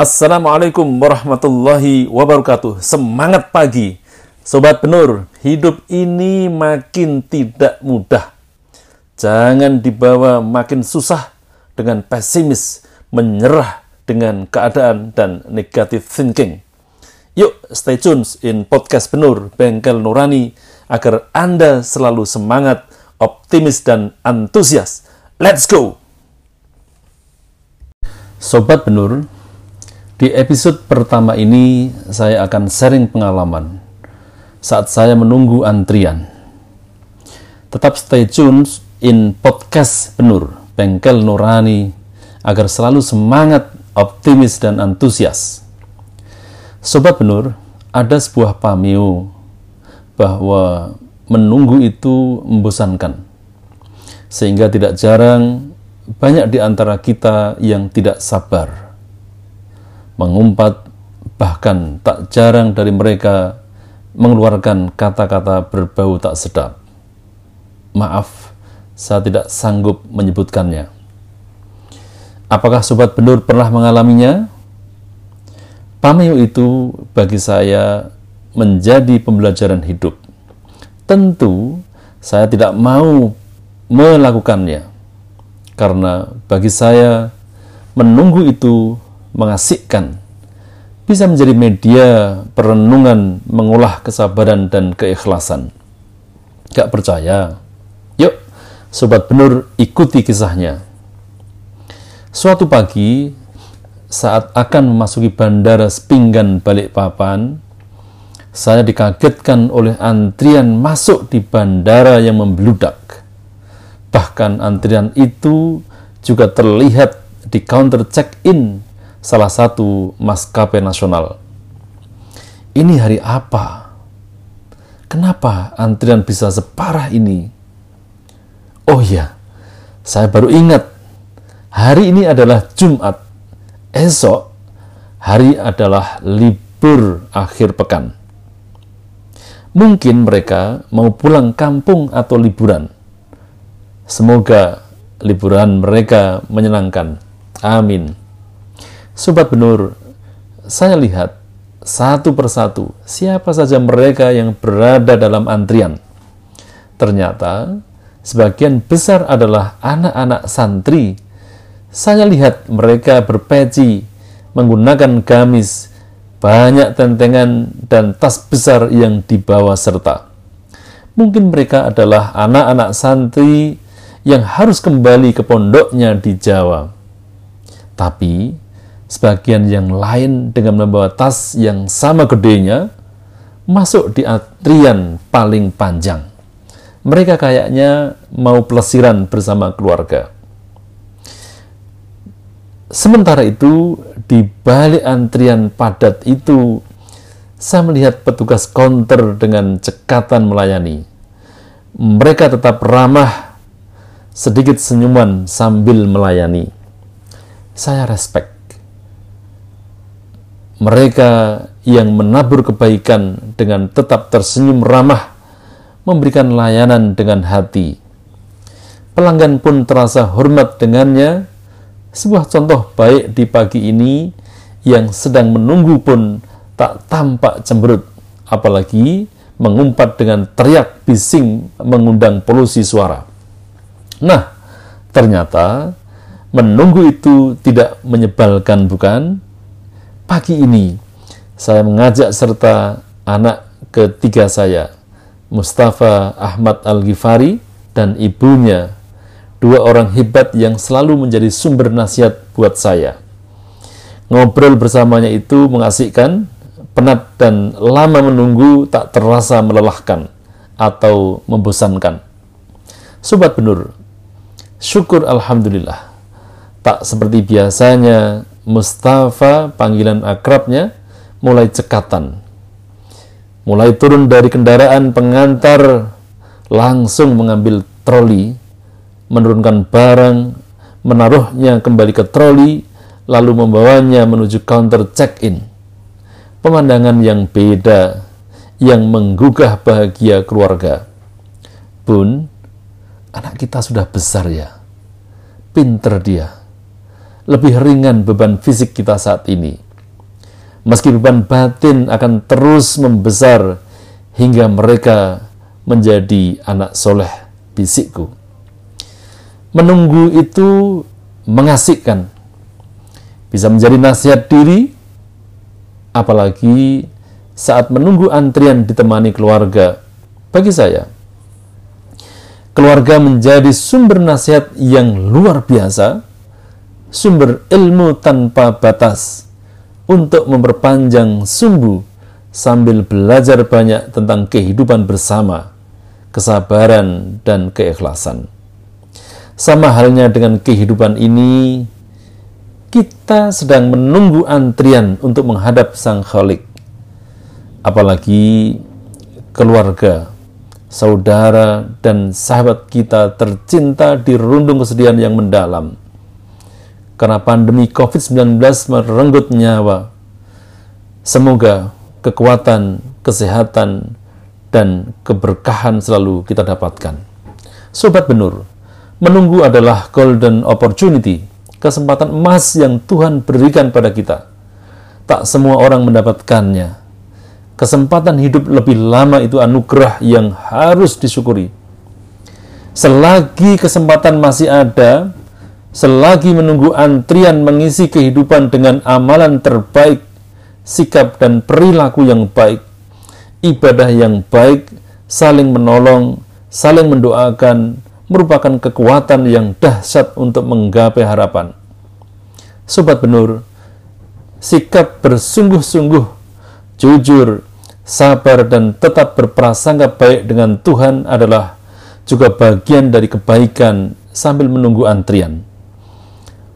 Assalamualaikum warahmatullahi wabarakatuh. Semangat pagi, sobat penur. Hidup ini makin tidak mudah. Jangan dibawa makin susah dengan pesimis, menyerah dengan keadaan dan negative thinking. Yuk, stay tune in podcast penur Bengkel Nurani agar Anda selalu semangat, optimis, dan antusias. Let's go! Sobat penur, di episode pertama ini, saya akan sharing pengalaman saat saya menunggu antrian. Tetap stay tune in podcast Penur, Bengkel Nurani, agar selalu semangat, optimis, dan antusias. Sobat Penur, ada sebuah pameo bahwa menunggu itu membosankan. Sehingga tidak jarang banyak di antara kita yang tidak sabar mengumpat, bahkan tak jarang dari mereka mengeluarkan kata-kata berbau tak sedap. Maaf, saya tidak sanggup menyebutkannya. Apakah Sobat Benur pernah mengalaminya? Pameo itu bagi saya menjadi pembelajaran hidup. Tentu saya tidak mau melakukannya, karena bagi saya menunggu itu mengasihkan, bisa menjadi media perenungan mengolah kesabaran dan keikhlasan. Gak percaya? Yuk, Sobat Benur ikuti kisahnya. Suatu pagi, saat akan memasuki bandara Sepinggan Balikpapan, saya dikagetkan oleh antrian masuk di bandara yang membludak. Bahkan antrian itu juga terlihat di counter check-in salah satu maskapai nasional. Ini hari apa? Kenapa antrian bisa separah ini? Oh iya, saya baru ingat. Hari ini adalah Jumat. Esok hari adalah libur akhir pekan. Mungkin mereka mau pulang kampung atau liburan. Semoga liburan mereka menyenangkan. Amin. Sobat Benur, saya lihat satu persatu siapa saja mereka yang berada dalam antrian. Ternyata sebagian besar adalah anak-anak santri. Saya lihat mereka berpeci, menggunakan gamis, banyak tentengan dan tas besar yang dibawa serta. Mungkin mereka adalah anak-anak santri yang harus kembali ke pondoknya di Jawa. Tapi Sebagian yang lain dengan membawa tas yang sama gedenya masuk di antrian paling panjang. Mereka kayaknya mau pelesiran bersama keluarga. Sementara itu, di balik antrian padat itu, saya melihat petugas konter dengan cekatan melayani. Mereka tetap ramah, sedikit senyuman sambil melayani. Saya respect mereka yang menabur kebaikan dengan tetap tersenyum ramah, memberikan layanan dengan hati. Pelanggan pun terasa hormat dengannya. Sebuah contoh baik di pagi ini yang sedang menunggu pun tak tampak cemberut, apalagi mengumpat dengan teriak bising mengundang polusi suara. Nah, ternyata menunggu itu tidak menyebalkan bukan? Pagi ini saya mengajak serta anak ketiga saya, Mustafa Ahmad Al-Ghifari dan ibunya, dua orang hebat yang selalu menjadi sumber nasihat buat saya. Ngobrol bersamanya itu mengasihkan, penat dan lama menunggu tak terasa melelahkan atau membosankan. Sobat Benur, syukur Alhamdulillah. Tak seperti biasanya Mustafa, panggilan akrabnya, mulai cekatan. Mulai turun dari kendaraan pengantar, langsung mengambil troli, menurunkan barang, menaruhnya kembali ke troli, lalu membawanya menuju counter check-in. Pemandangan yang beda, yang menggugah bahagia keluarga. Bun, anak kita sudah besar ya. Pinter dia lebih ringan beban fisik kita saat ini. Meski beban batin akan terus membesar hingga mereka menjadi anak soleh bisikku. Menunggu itu mengasihkan, bisa menjadi nasihat diri, apalagi saat menunggu antrian ditemani keluarga. Bagi saya, keluarga menjadi sumber nasihat yang luar biasa, sumber ilmu tanpa batas untuk memperpanjang sumbu sambil belajar banyak tentang kehidupan bersama, kesabaran, dan keikhlasan. Sama halnya dengan kehidupan ini, kita sedang menunggu antrian untuk menghadap Sang Khalik apalagi keluarga, saudara, dan sahabat kita tercinta di rundung kesedihan yang mendalam. Karena pandemi COVID-19 merenggut nyawa. Semoga kekuatan, kesehatan, dan keberkahan selalu kita dapatkan. Sobat Benur, menunggu adalah golden opportunity, kesempatan emas yang Tuhan berikan pada kita. Tak semua orang mendapatkannya, Kesempatan hidup lebih lama itu anugerah yang harus disyukuri. Selagi kesempatan masih ada, selagi menunggu antrian mengisi kehidupan dengan amalan terbaik, sikap dan perilaku yang baik, ibadah yang baik, saling menolong, saling mendoakan, merupakan kekuatan yang dahsyat untuk menggapai harapan. Sobat Benur, sikap bersungguh-sungguh, jujur, sabar dan tetap berprasangka baik dengan Tuhan adalah juga bagian dari kebaikan sambil menunggu antrian.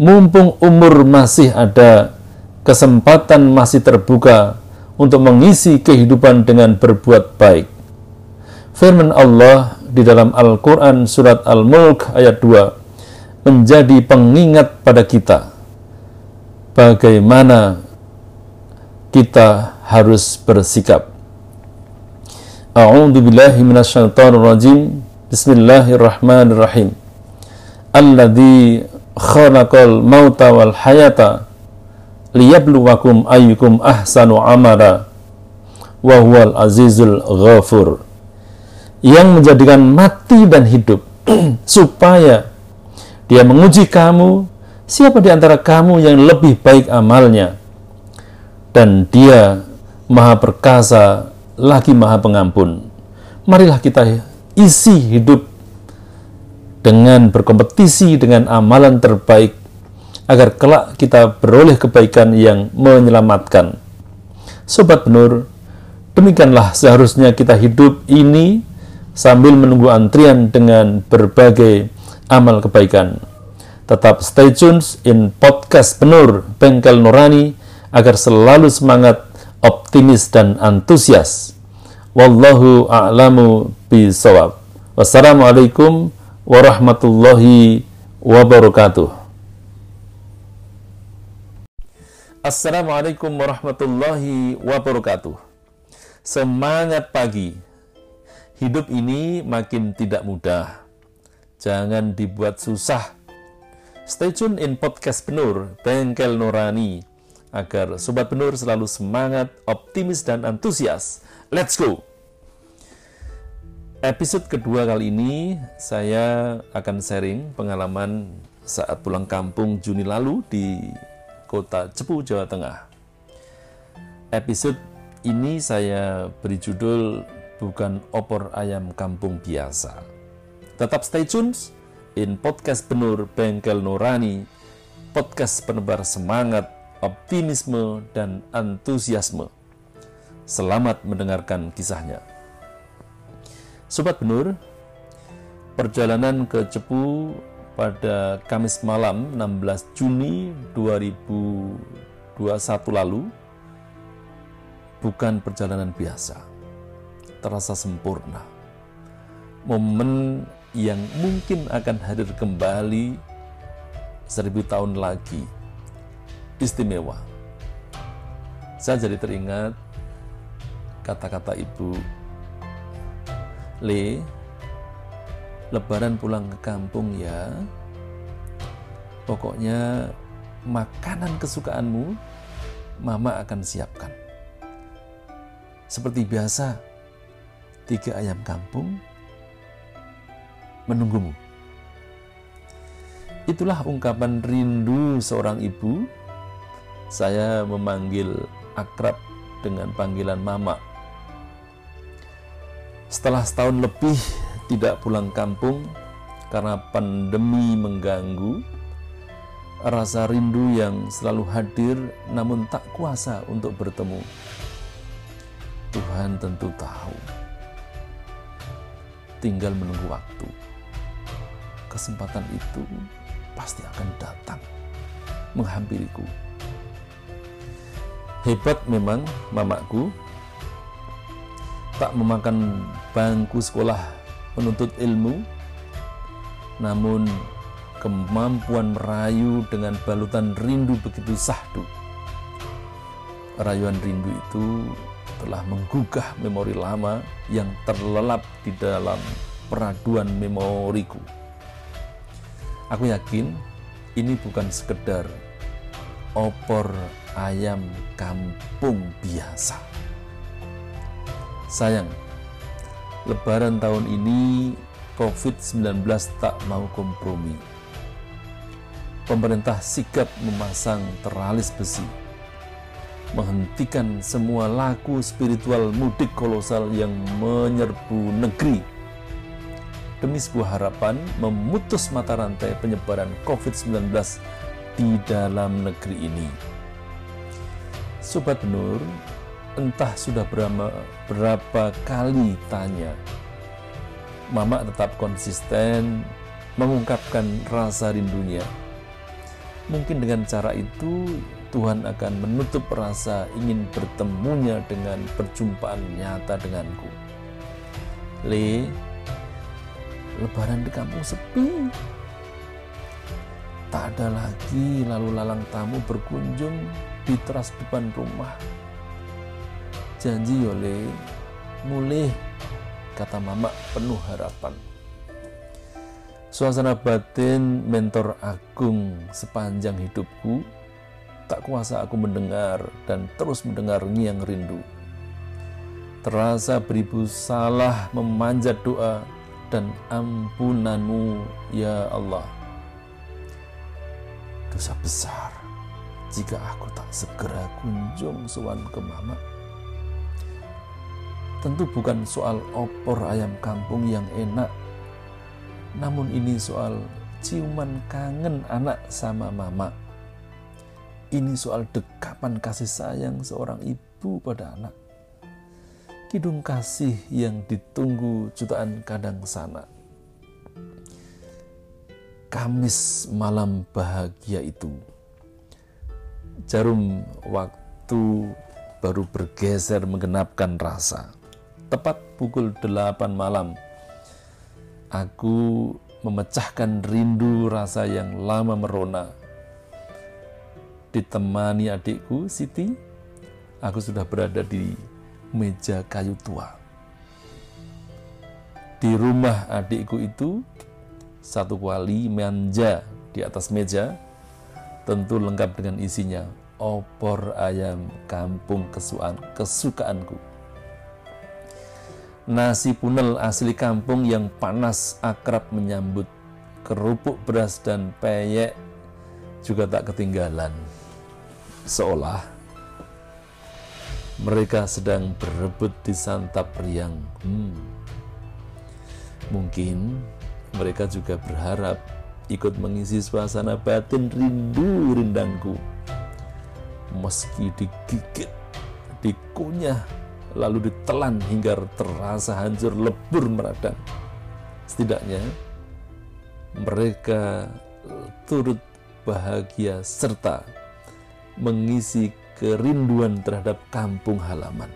Mumpung umur masih ada, kesempatan masih terbuka untuk mengisi kehidupan dengan berbuat baik. Firman Allah di dalam Al-Quran Surat Al-Mulk ayat 2 menjadi pengingat pada kita bagaimana kita harus bersikap. A'udzu billahi. Bismillahirrahmanirrahim. Alladzi khalaqal mauta wal hayata liyabluwakum ayyukum ahsanu amala wa huwal azizul ghafur. Yang menjadikan mati dan hidup supaya dia menguji kamu siapa di antara kamu yang lebih baik amalnya dan dia maha perkasa lagi maha pengampun. Marilah kita isi hidup dengan berkompetisi dengan amalan terbaik agar kelak kita beroleh kebaikan yang menyelamatkan. Sobat Benur, demikianlah seharusnya kita hidup ini sambil menunggu antrian dengan berbagai amal kebaikan. Tetap stay tune in podcast Benur Bengkel Nurani agar selalu semangat, optimis, dan antusias Wallahu a'lamu bisawab. Wassalamualaikum warahmatullahi wabarakatuh. Assalamualaikum warahmatullahi wabarakatuh. Semangat pagi. Hidup ini makin tidak mudah. Jangan dibuat susah. Stay tune in podcast Penur, Bengkel Nurani, agar Sobat Penur selalu semangat, optimis, dan antusias Let's go! Episode kedua kali ini saya akan sharing pengalaman saat pulang kampung Juni lalu di kota Cepu, Jawa Tengah. Episode ini saya beri judul bukan opor ayam kampung biasa. Tetap stay tune in podcast Benur Bengkel Nurani, podcast penebar semangat, optimisme, dan antusiasme. Selamat mendengarkan kisahnya. Sobat Benur, perjalanan ke Cepu pada Kamis malam 16 Juni 2021 lalu bukan perjalanan biasa. Terasa sempurna. Momen yang mungkin akan hadir kembali seribu tahun lagi. Istimewa. Saya jadi teringat kata-kata ibu Le lebaran pulang ke kampung ya pokoknya makanan kesukaanmu Mama akan siapkan. Seperti biasa, tiga ayam kampung menunggumu. Itulah ungkapan rindu seorang ibu. Saya memanggil akrab dengan panggilan mama. Setelah setahun lebih tidak pulang kampung karena pandemi mengganggu, rasa rindu yang selalu hadir namun tak kuasa untuk bertemu. Tuhan tentu tahu. Tinggal menunggu waktu. Kesempatan itu pasti akan datang menghampiriku. Hebat memang mamaku tak memakan bangku sekolah menuntut ilmu namun kemampuan merayu dengan balutan rindu begitu sahdu. Rayuan rindu itu telah menggugah memori lama yang terlelap di dalam peraduan memoriku. Aku yakin ini bukan sekedar opor ayam kampung biasa. Sayang, lebaran tahun ini COVID-19 tak mau kompromi pemerintah sigap memasang teralis besi, menghentikan semua laku spiritual mudik kolosal yang menyerbu negeri demi sebuah harapan memutus mata rantai penyebaran COVID-19 di dalam negeri ini. Sobat Nur, entah sudah berapa, berapa kali tanya, Mama tetap konsisten mengungkapkan rasa rindunya Mungkin dengan cara itu Tuhan akan menutup rasa ingin bertemunya dengan perjumpaan nyata denganku. Le, lebaran di kampung sepi. Tak ada lagi lalu lalang tamu berkunjung di teras depan rumah. Janji oleh mulai, kata mama penuh harapan. Suasana batin mentor agung sepanjang hidupku tak kuasa aku mendengar dan terus mendengar ngiang rindu. Terasa beribu salah memanjat doa dan ampunanmu ya Allah. Dosa besar jika aku tak segera kunjung sowan ke mama. Tentu bukan soal opor ayam kampung yang enak namun ini soal ciuman kangen anak sama mama. Ini soal dekapan kasih sayang seorang ibu pada anak. Kidung kasih yang ditunggu jutaan kadang sana. Kamis malam bahagia itu. Jarum waktu baru bergeser menggenapkan rasa. Tepat pukul 8 malam Aku memecahkan rindu rasa yang lama merona. Ditemani adikku Siti, aku sudah berada di meja kayu tua. Di rumah adikku itu, satu kuali manja di atas meja, tentu lengkap dengan isinya opor ayam kampung kesukaan, kesukaanku nasi punel asli kampung yang panas akrab menyambut kerupuk beras dan peyek juga tak ketinggalan. Seolah mereka sedang berebut di santap riang. Hmm. mungkin mereka juga berharap ikut mengisi suasana batin rindu rindangku. Meski digigit dikunyah lalu ditelan hingga terasa hancur lebur meradang. Setidaknya mereka turut bahagia serta mengisi kerinduan terhadap kampung halaman.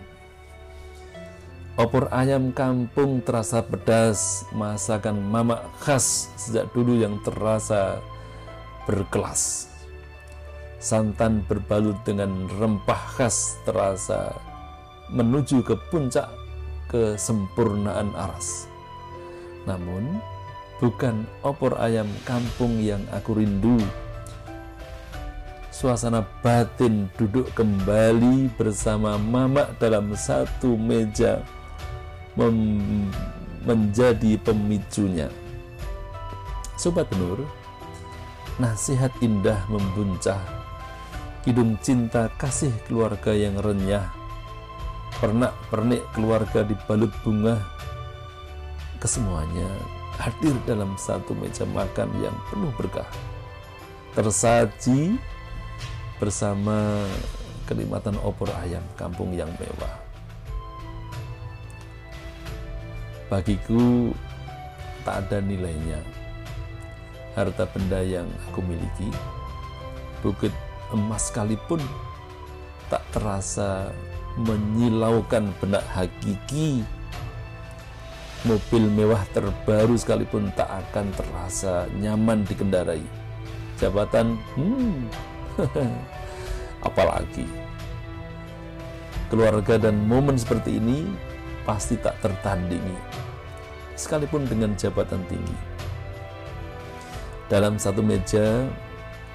Opor ayam kampung terasa pedas, masakan mama khas sejak dulu yang terasa berkelas. Santan berbalut dengan rempah khas terasa menuju ke puncak kesempurnaan aras. Namun, bukan opor ayam kampung yang aku rindu. suasana batin duduk kembali bersama mama dalam satu meja menjadi pemicunya. Sobat Nur, nasihat indah membuncah, hidung cinta kasih keluarga yang renyah, pernak-pernik keluarga dibalut bunga, kesemuanya hadir dalam satu meja makan yang penuh berkah. Tersaji bersama kenikmatan opor ayam kampung yang mewah. Bagiku tak ada nilainya harta benda yang aku miliki. Bukit emas sekalipun tak terasa menyilaukan benak hakiki. Mobil mewah terbaru sekalipun tak akan terasa nyaman dikendarai. Jabatan, hmm, apalagi. Keluarga dan momen seperti ini pasti tak tertandingi, sekalipun dengan jabatan tinggi. Dalam satu meja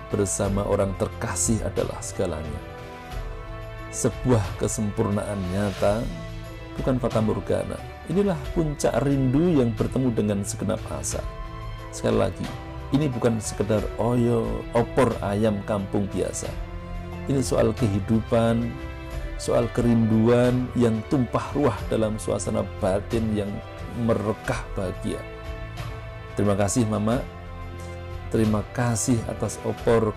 bersama orang terkasih adalah segalanya. Sebuah kesempurnaan nyata, bukan fata morgana. Inilah puncak rindu yang bertemu dengan segenap asa. Sekali lagi, ini bukan sekedar oyo, opor ayam kampung biasa. Ini soal kehidupan, soal kerinduan yang tumpah ruah dalam suasana batin yang merekah bahagia. Terima kasih Mama, terima kasih atas opor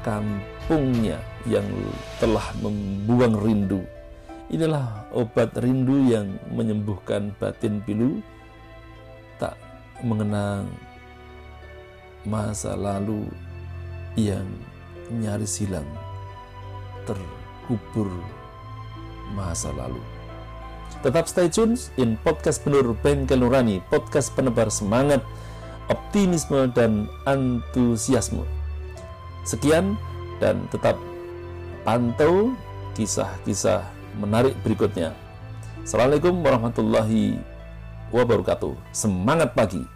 kampungnya yang telah membuang rindu. Inilah obat rindu yang menyembuhkan batin pilu, tak mengenang masa lalu yang nyaris hilang, terkubur masa lalu. Tetap stay tune in podcast penur Bengkel Nurani, podcast penebar semangat, optimisme, dan antusiasme. Sekian dan tetap pantau kisah-kisah menarik berikutnya. Assalamualaikum warahmatullahi wabarakatuh. Semangat pagi!